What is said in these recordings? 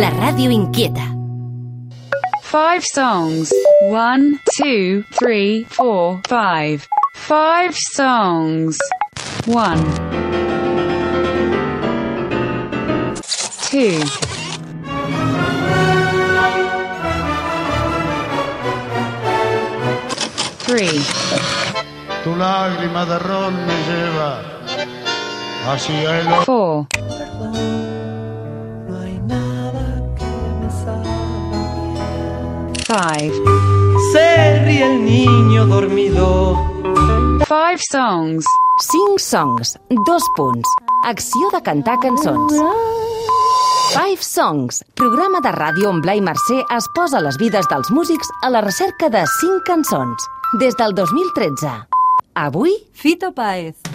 la radio inquieta. Five songs. One, two, three, four, five. Five songs. One. Two. Three. Tu lágrima de ron me lleva hacia el Four. 5. Se ríe el niño dormido. 5 songs. 5 songs, dos punts. Acció de cantar cançons. Five Songs, programa de ràdio on Blai Mercè es posa les vides dels músics a la recerca de 5 cançons. Des del 2013. Avui... Fito Paez.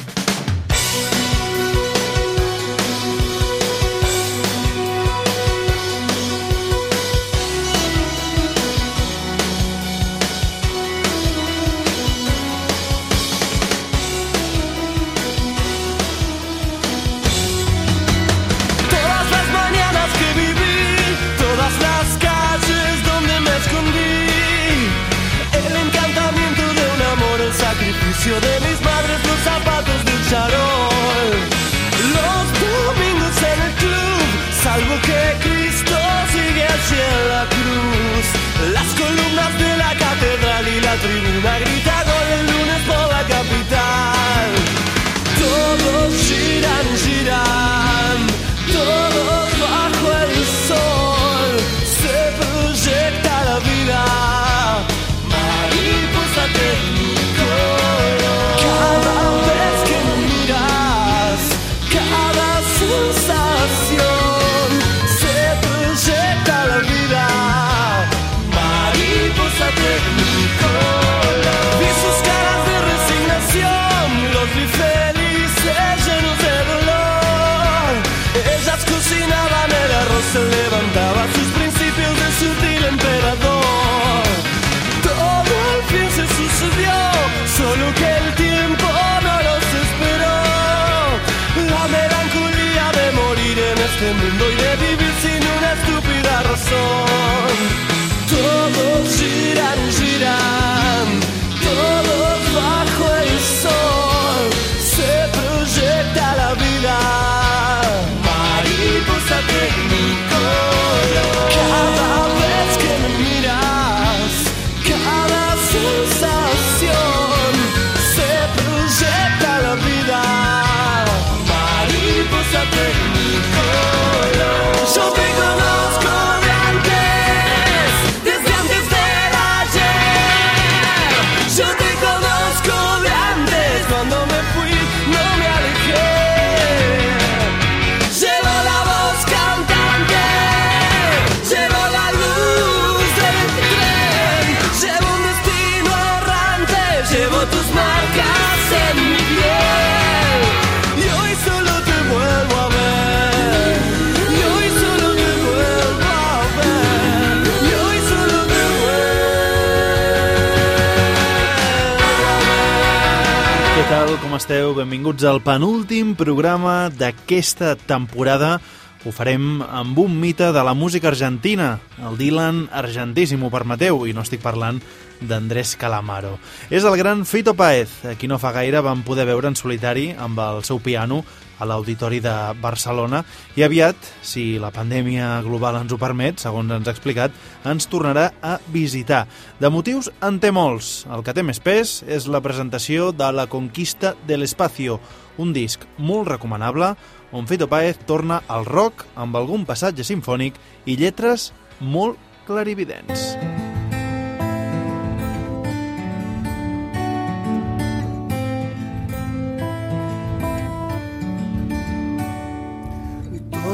Esteu? Benvinguts al penúltim programa d'aquesta temporada. Ho farem amb un mite de la música argentina, el Dylan argentí, si m'ho permeteu, i no estic parlant d'Andrés Calamaro. És el gran Fito Paez, a qui no fa gaire vam poder veure en solitari amb el seu piano a l'Auditori de Barcelona i aviat, si la pandèmia global ens ho permet, segons ens ha explicat, ens tornarà a visitar. De motius en té molts. El que té més pes és la presentació de La conquista de l'espacio, un disc molt recomanable on Fito Páez torna al rock amb algun passatge sinfònic i lletres molt clarividents.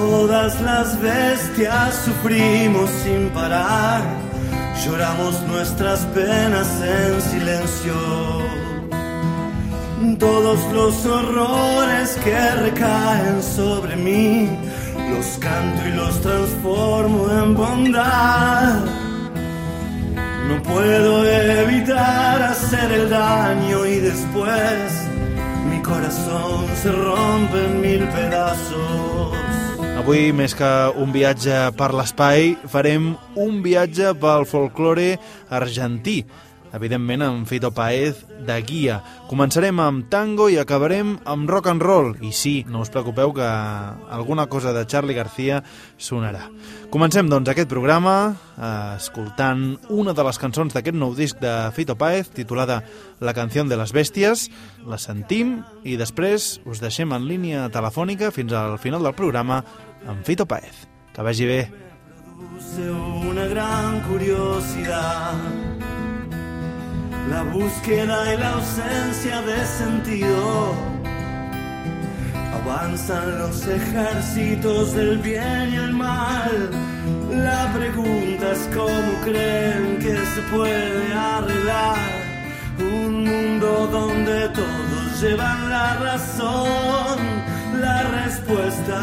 Todas las bestias sufrimos sin parar, lloramos nuestras penas en silencio. Todos los horrores que recaen sobre mí, los canto y los transformo en bondad. No puedo evitar hacer el daño y después mi corazón se rompe en mil pedazos. Avui, més que un viatge per l'espai, farem un viatge pel folklore argentí, evidentment amb Fito Paez de guia. Començarem amb tango i acabarem amb rock and roll. I sí, no us preocupeu que alguna cosa de Charlie García sonarà. Comencem, doncs, aquest programa eh, escoltant una de les cançons d'aquest nou disc de Fito Paez, titulada La canción de las bestias. La sentim i després us deixem en línia telefònica fins al final del programa amb Fito Paez. Que vagi bé. una gran curiosidad. La búsqueda y la ausencia de sentido. Avanzan los ejércitos del bien y el mal. La pregunta es cómo creen que se puede arreglar un mundo donde todos llevan la razón. La respuesta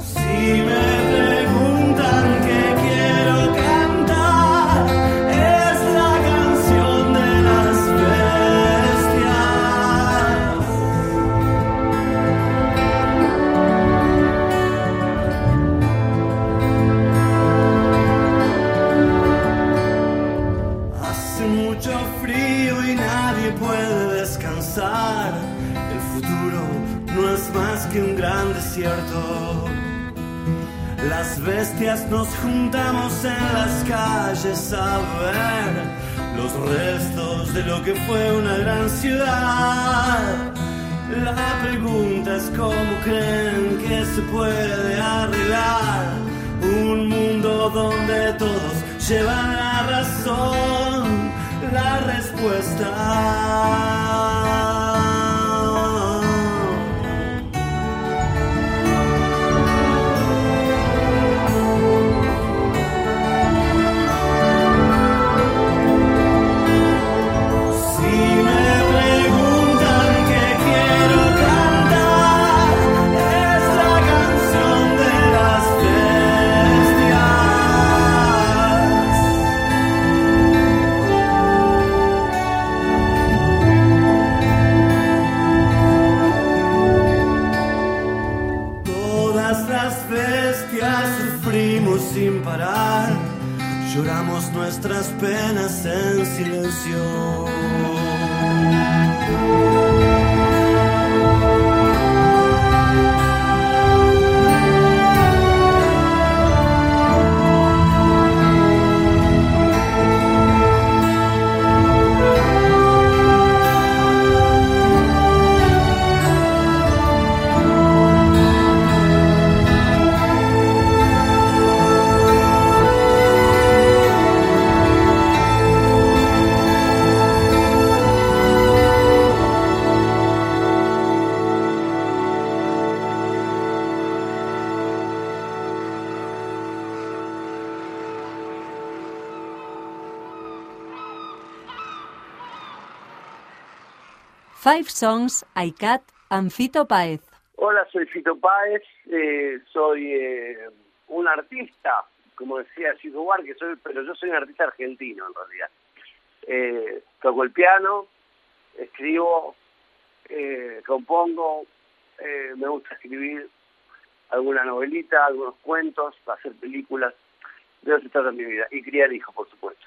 si me mucho frío y nadie puede descansar. El futuro no es más que un gran desierto. Las bestias nos juntamos en las calles a ver los restos de lo que fue una gran ciudad. La pregunta es cómo creen que se puede arreglar un mundo donde todos llevan la razón, la respuesta. Five Songs ICAT amb Fito Paez. Hola, soy Fito Páez, eh, soy eh, un artista, como decía Chico War, que soy, pero yo soy un artista argentino en realidad. Eh, toco el piano, escribo, compongo, me gusta escribir alguna novelita, algunos cuentos, hacer películas, de eso se trata mi vida, y criar hijos, por supuesto.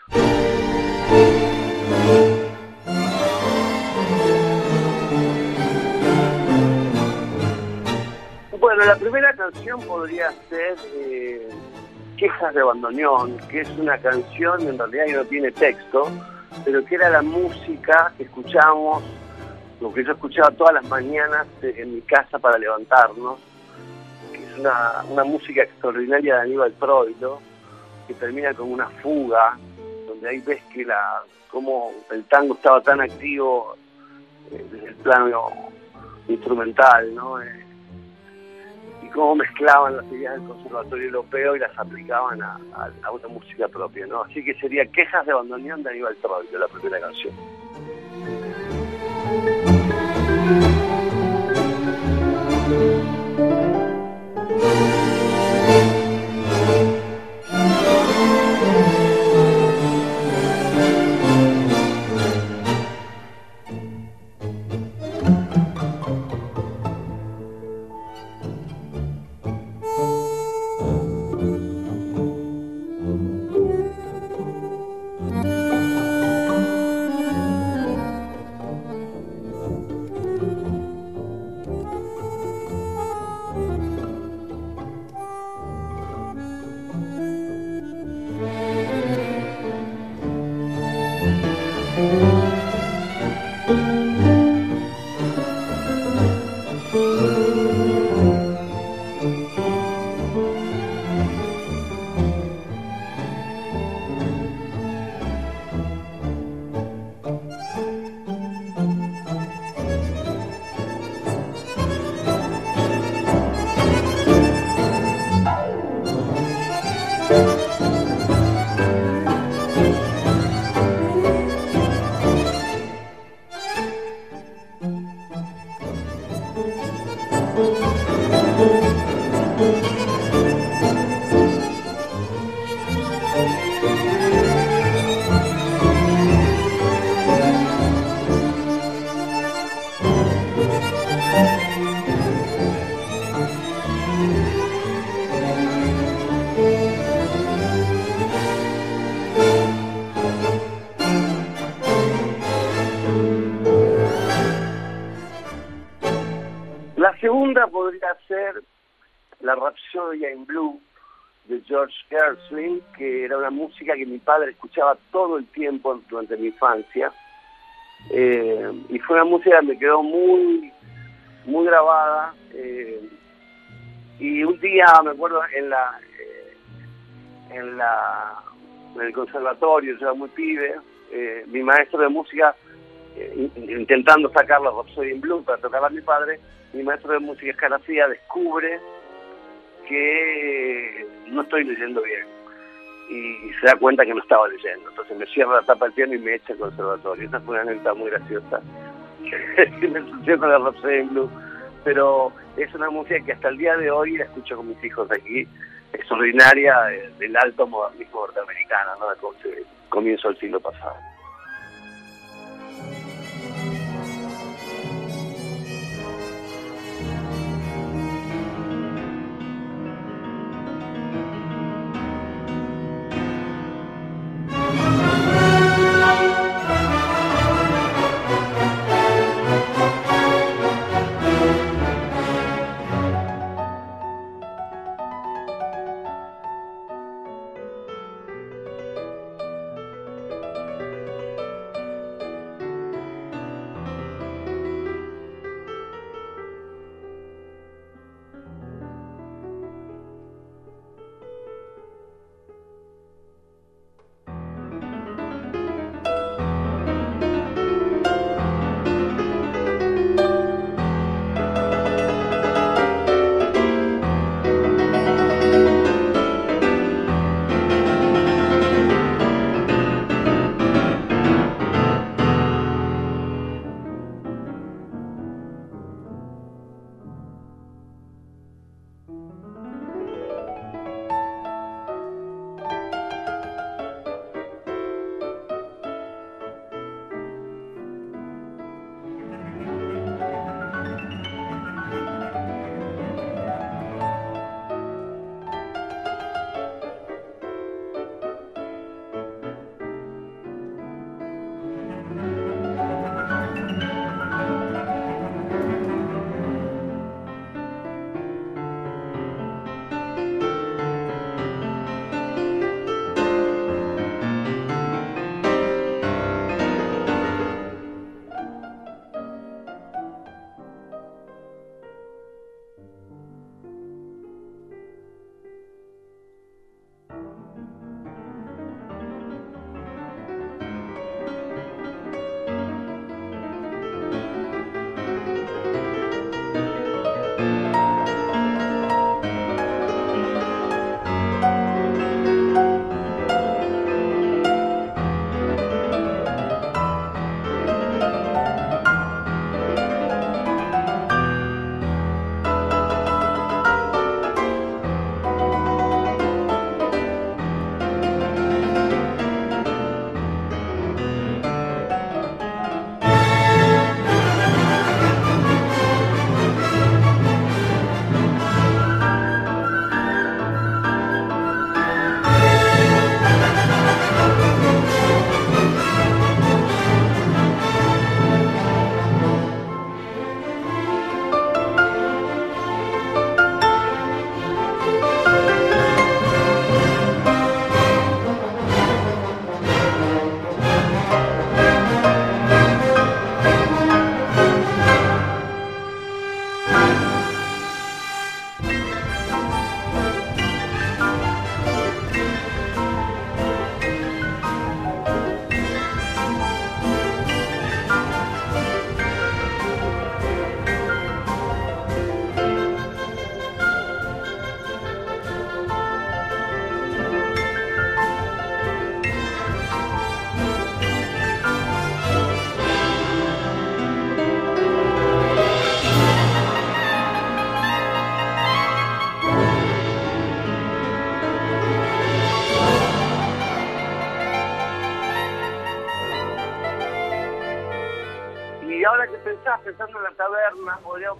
Bueno, la primera canción podría ser eh, Quejas de Bandoneón, que es una canción en realidad que no tiene texto, pero que era la música que escuchamos, lo que yo escuchaba todas las mañanas eh, en mi casa para levantarnos, que es una, una música extraordinaria de Aníbal Troilo, que termina con una fuga, donde ahí ves que la como el tango estaba tan activo eh, desde el plano instrumental, ¿no? Eh, cómo mezclaban las ideas del Conservatorio Europeo y las aplicaban a, a, una música propia, ¿no? Así que sería Quejas de Bandoneón de Aníbal Troilo, la primera canción. George Gershwin, que era una música que mi padre escuchaba todo el tiempo durante mi infancia. Eh, y fue una música que me quedó muy, muy grabada. eh, y un día, me acuerdo, en la, eh, en la en el conservatorio, yo era muy pibe, eh, mi maestro de música, eh, in- intentando sacar la Rhapsody in Blue para tocarla a mi padre, mi maestro de música escaracía descubre que no estoy leyendo bien y se da cuenta que no estaba leyendo. Entonces me cierra la tapa del piano y me echa al conservatorio. Esa fue una anécdota muy graciosa me sucedió con la Rhapsody Blue. Pero es una música que hasta el día de hoy la escucho con mis hijos aquí. Es ordinaria eh, del alto modernismo norteamericano, ¿no? Comienzo del siglo pasado.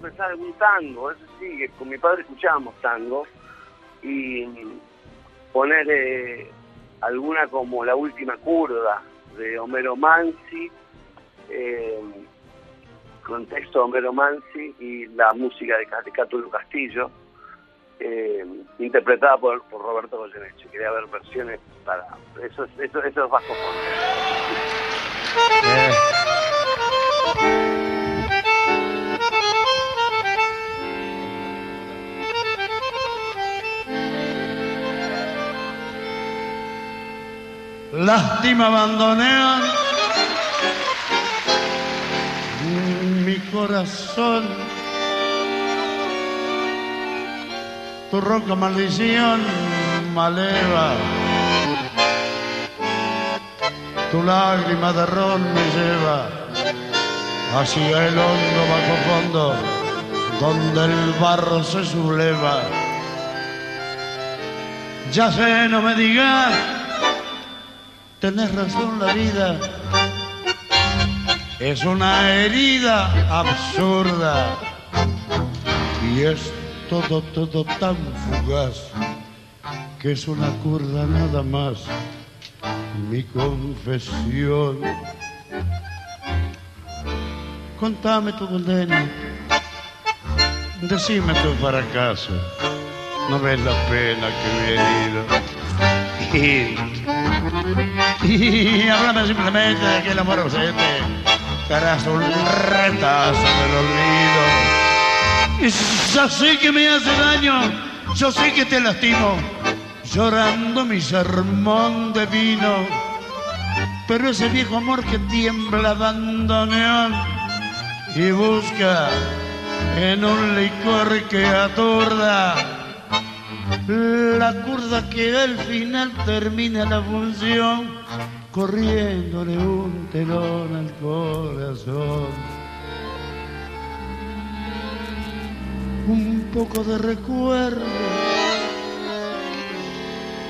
Pensar en un tango, eso sí, que con mi padre escuchábamos tango, y poner alguna como La Última Curda de Homero Mansi, eh, con de Homero Mansi y la música de, de Cátulo Castillo, eh, interpretada por, Roberto Goyeneche. Quería ver versiones para esos, esos, esos bajos Lástima abandonean mi corazón. Tu ronca maldición maleva. Tu lágrima de ron me lleva hacia el hondo bajo fondo donde el barro se subleva. Ya sé, no me digas Tenés razón, la vida es una herida absurda y es todo, todo tan fugaz que es una curda nada más. Mi confesión. Contame tu condena, decime tu fracaso. No ves la pena que me he herido. Y, háblame simplemente de aquel amor ausente harás un retazo del olvido. Y yo sé que me hace daño, yo sé que te lastimo, llorando mi sermón de vino. Pero ese viejo amor que tiembla abandoneón y busca en un licor que aturda la curda que al final termina la función corriéndole un telón al corazón. Un poco de recuerdo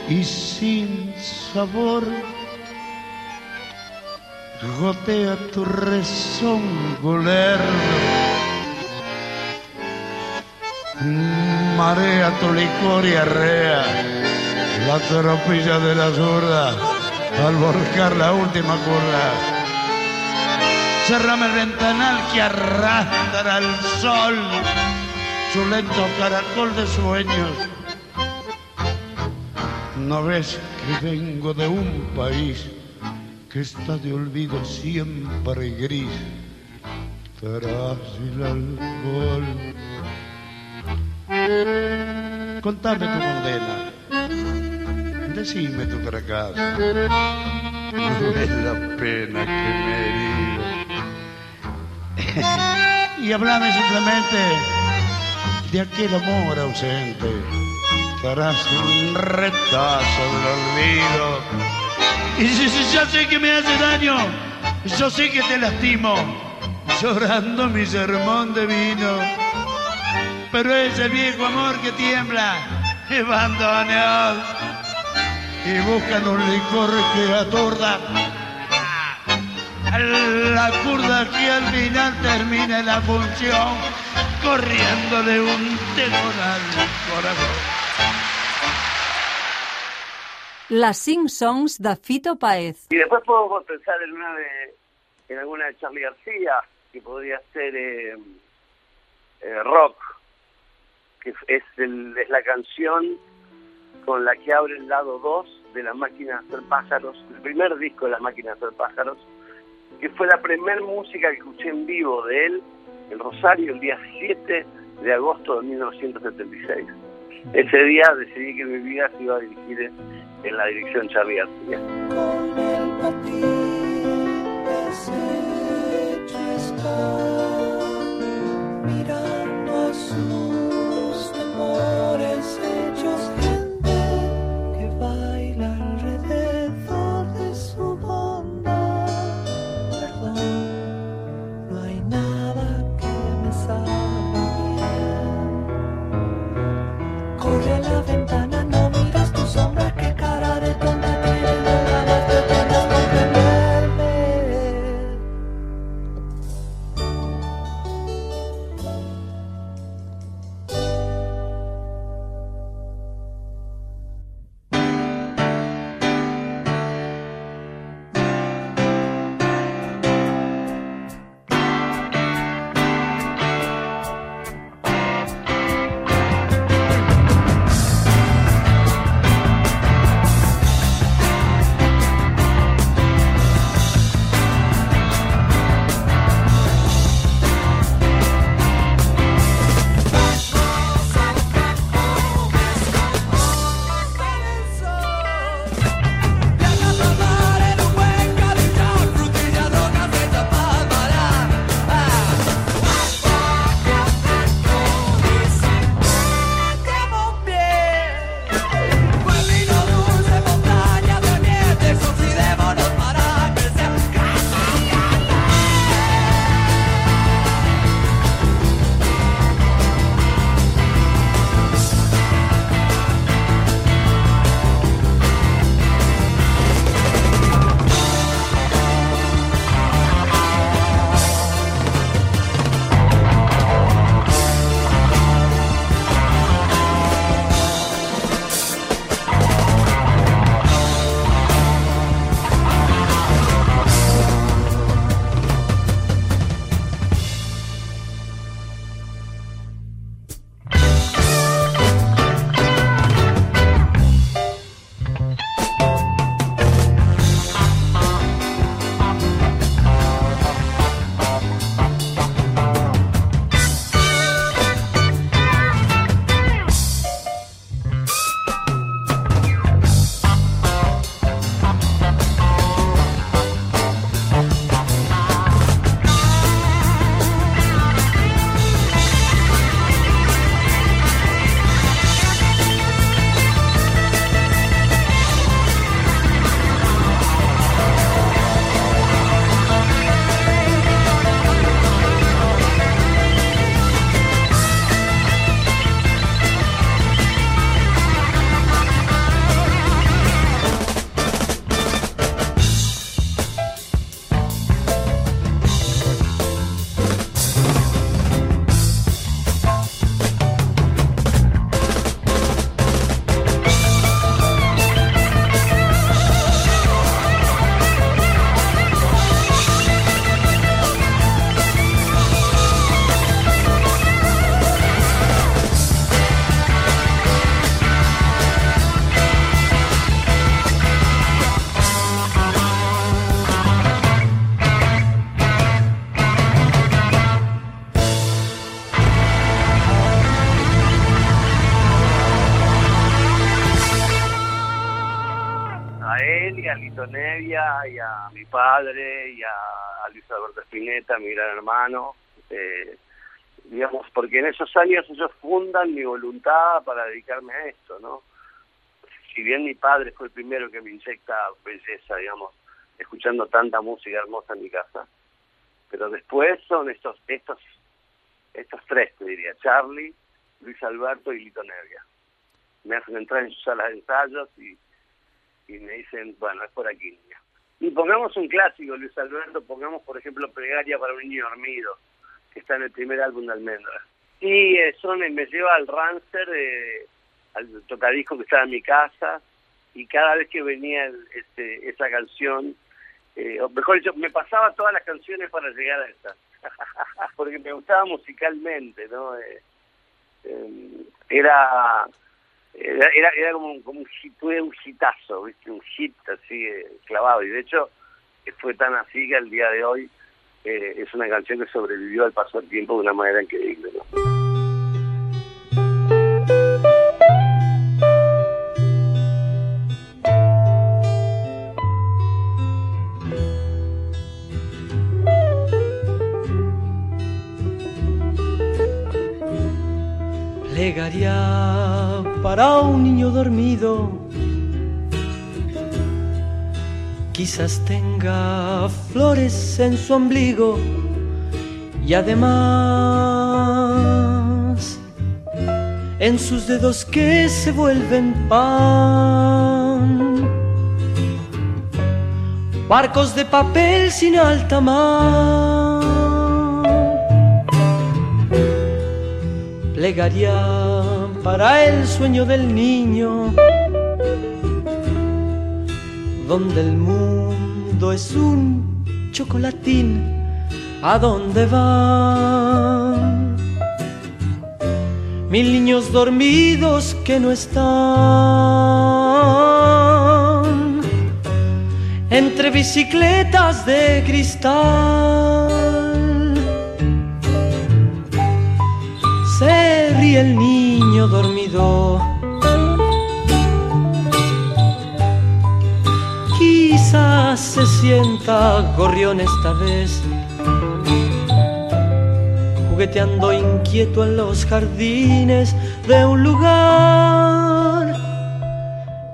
y sin sabor gotea tu lerdo. Marea tu licor y arrea la tropilla de la zurda al volcar la última curva. Cerrame el ventanal que arrastra al sol su lento caracol de sueños. ¿No ves que vengo de un país que está de olvido siempre gris tras el alcohol? Contame tu condena. Decime tu fracaso. No es la pena que me he herido. y hablame simplemente de aquel amor ausente. harás un retazo del olvido. Y si, si ya sé que me hace daño, yo sé que te lastimo, llorando mi sermón de vino pero ese viejo amor que tiembla es bandoneón y buscan un licor que atorda la curda que al final termina la función corriéndole un telón al corazón. Les 5 songs de Fito Paez. Y después podemos pensar en una de, en alguna de Charlie García, que podría ser eh, eh, rock, que es, el- es la canción con la que abre el lado 2 de La Máquina de Hacer Pájaros, el primer disco de La Máquina de Hacer Pájaros, que fue la primer música que escuché en vivo de él en Rosario el día 7 de agosto de 1976. Ese día decidí que mi vida se iba a dirigir en, la dirección Charlie él y a Lito Nevia y a mi padre y a Luis Alberto Spinetta, mi gran hermano. Eh, digamos, porque en esos años ellos fundan mi voluntad para dedicarme a esto, ¿no? Si bien mi padre fue el primero que me inyecta belleza, digamos, escuchando tanta música hermosa en mi casa, pero después son estos estos estos tres, te diría, Charlie, Luis Alberto y Lito Nevia. Me hacen entrar en sus salas de ensayos y, y me dicen, bueno, es por aquí, niña. Y pongamos un clásico, Luis Alberto, pongamos, por ejemplo, Plegaria para un niño dormido, que está en el primer álbum de Almendra. Y eso me, me lleva al Rancer, eh, al tocadisco que estaba en mi casa, y cada vez que venía el- este, esa canción, eh, o mejor dicho, me pasaba todas las canciones para llegar a esta, porque me gustaba musicalmente, ¿no? Eh, eh, era, era era como, un- hit, fue un hitazo, ¿viste? Un hit así eh, clavado, y de hecho fue tan así que al día de hoy eh, es una canción que sobrevivió al paso del tiempo de una manera increíble, ¿no? Para un niño dormido. Quizás tenga flores en su ombligo y además en sus dedos que se vuelven pan. Barcos de papel sin alta mar. Plegaria para el sueño del niño, donde el mundo es un chocolatín, ¿a dónde van? Mil niños dormidos que no están entre bicicletas de cristal. Se ríe el niño dormido. Quizás se sienta gorrión esta vez, jugueteando inquieto en los jardines de un lugar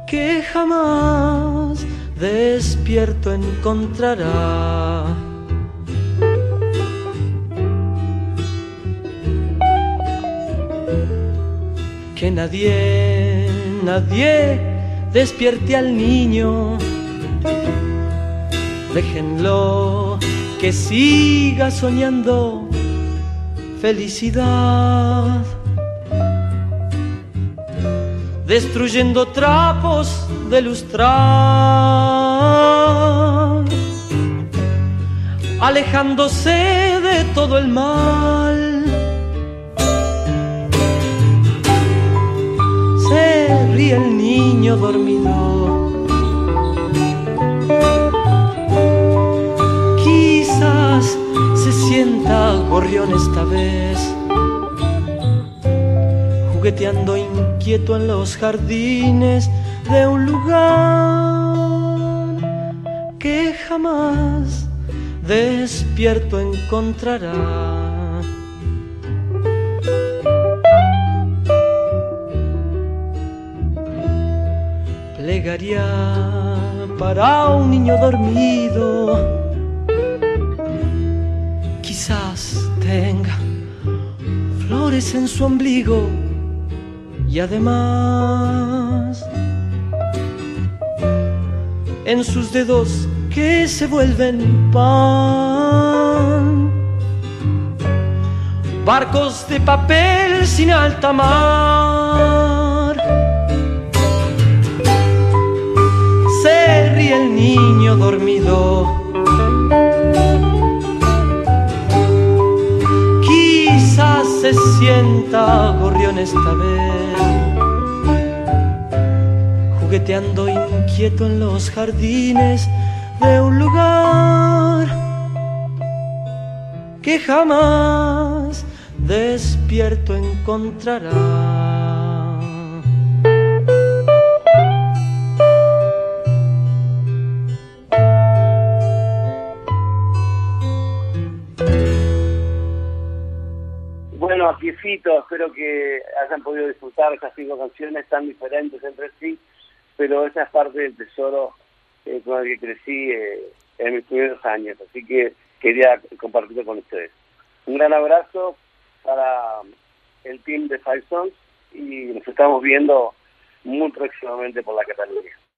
que jamás despierto encontrará. Que nadie, nadie despierte al niño. Déjenlo que siga soñando felicidad. Destruyendo trapos de lustrar. Alejándose de todo el mal. Ríe el niño dormido. Quizás se sienta gorrión esta vez, jugueteando inquieto en los jardines de un lugar que jamás despierto encontrará. Plegaria para un niño dormido. Quizás tenga flores en su ombligo y además en sus dedos que se vuelven pan. Barcos de papel sin alta mar. El niño dormido. Quizás se sienta gorrión esta vez, jugueteando inquieto en los jardines de un lugar que jamás despierto encontrará. Espero que hayan podido disfrutar estas cinco canciones tan diferentes entre sí, pero esa es parte del tesoro eh, con el que crecí eh, en mis primeros años, así que quería compartirlo con ustedes. Un gran abrazo para el team de Five Songs y nos estamos viendo muy próximamente por la Cataluña.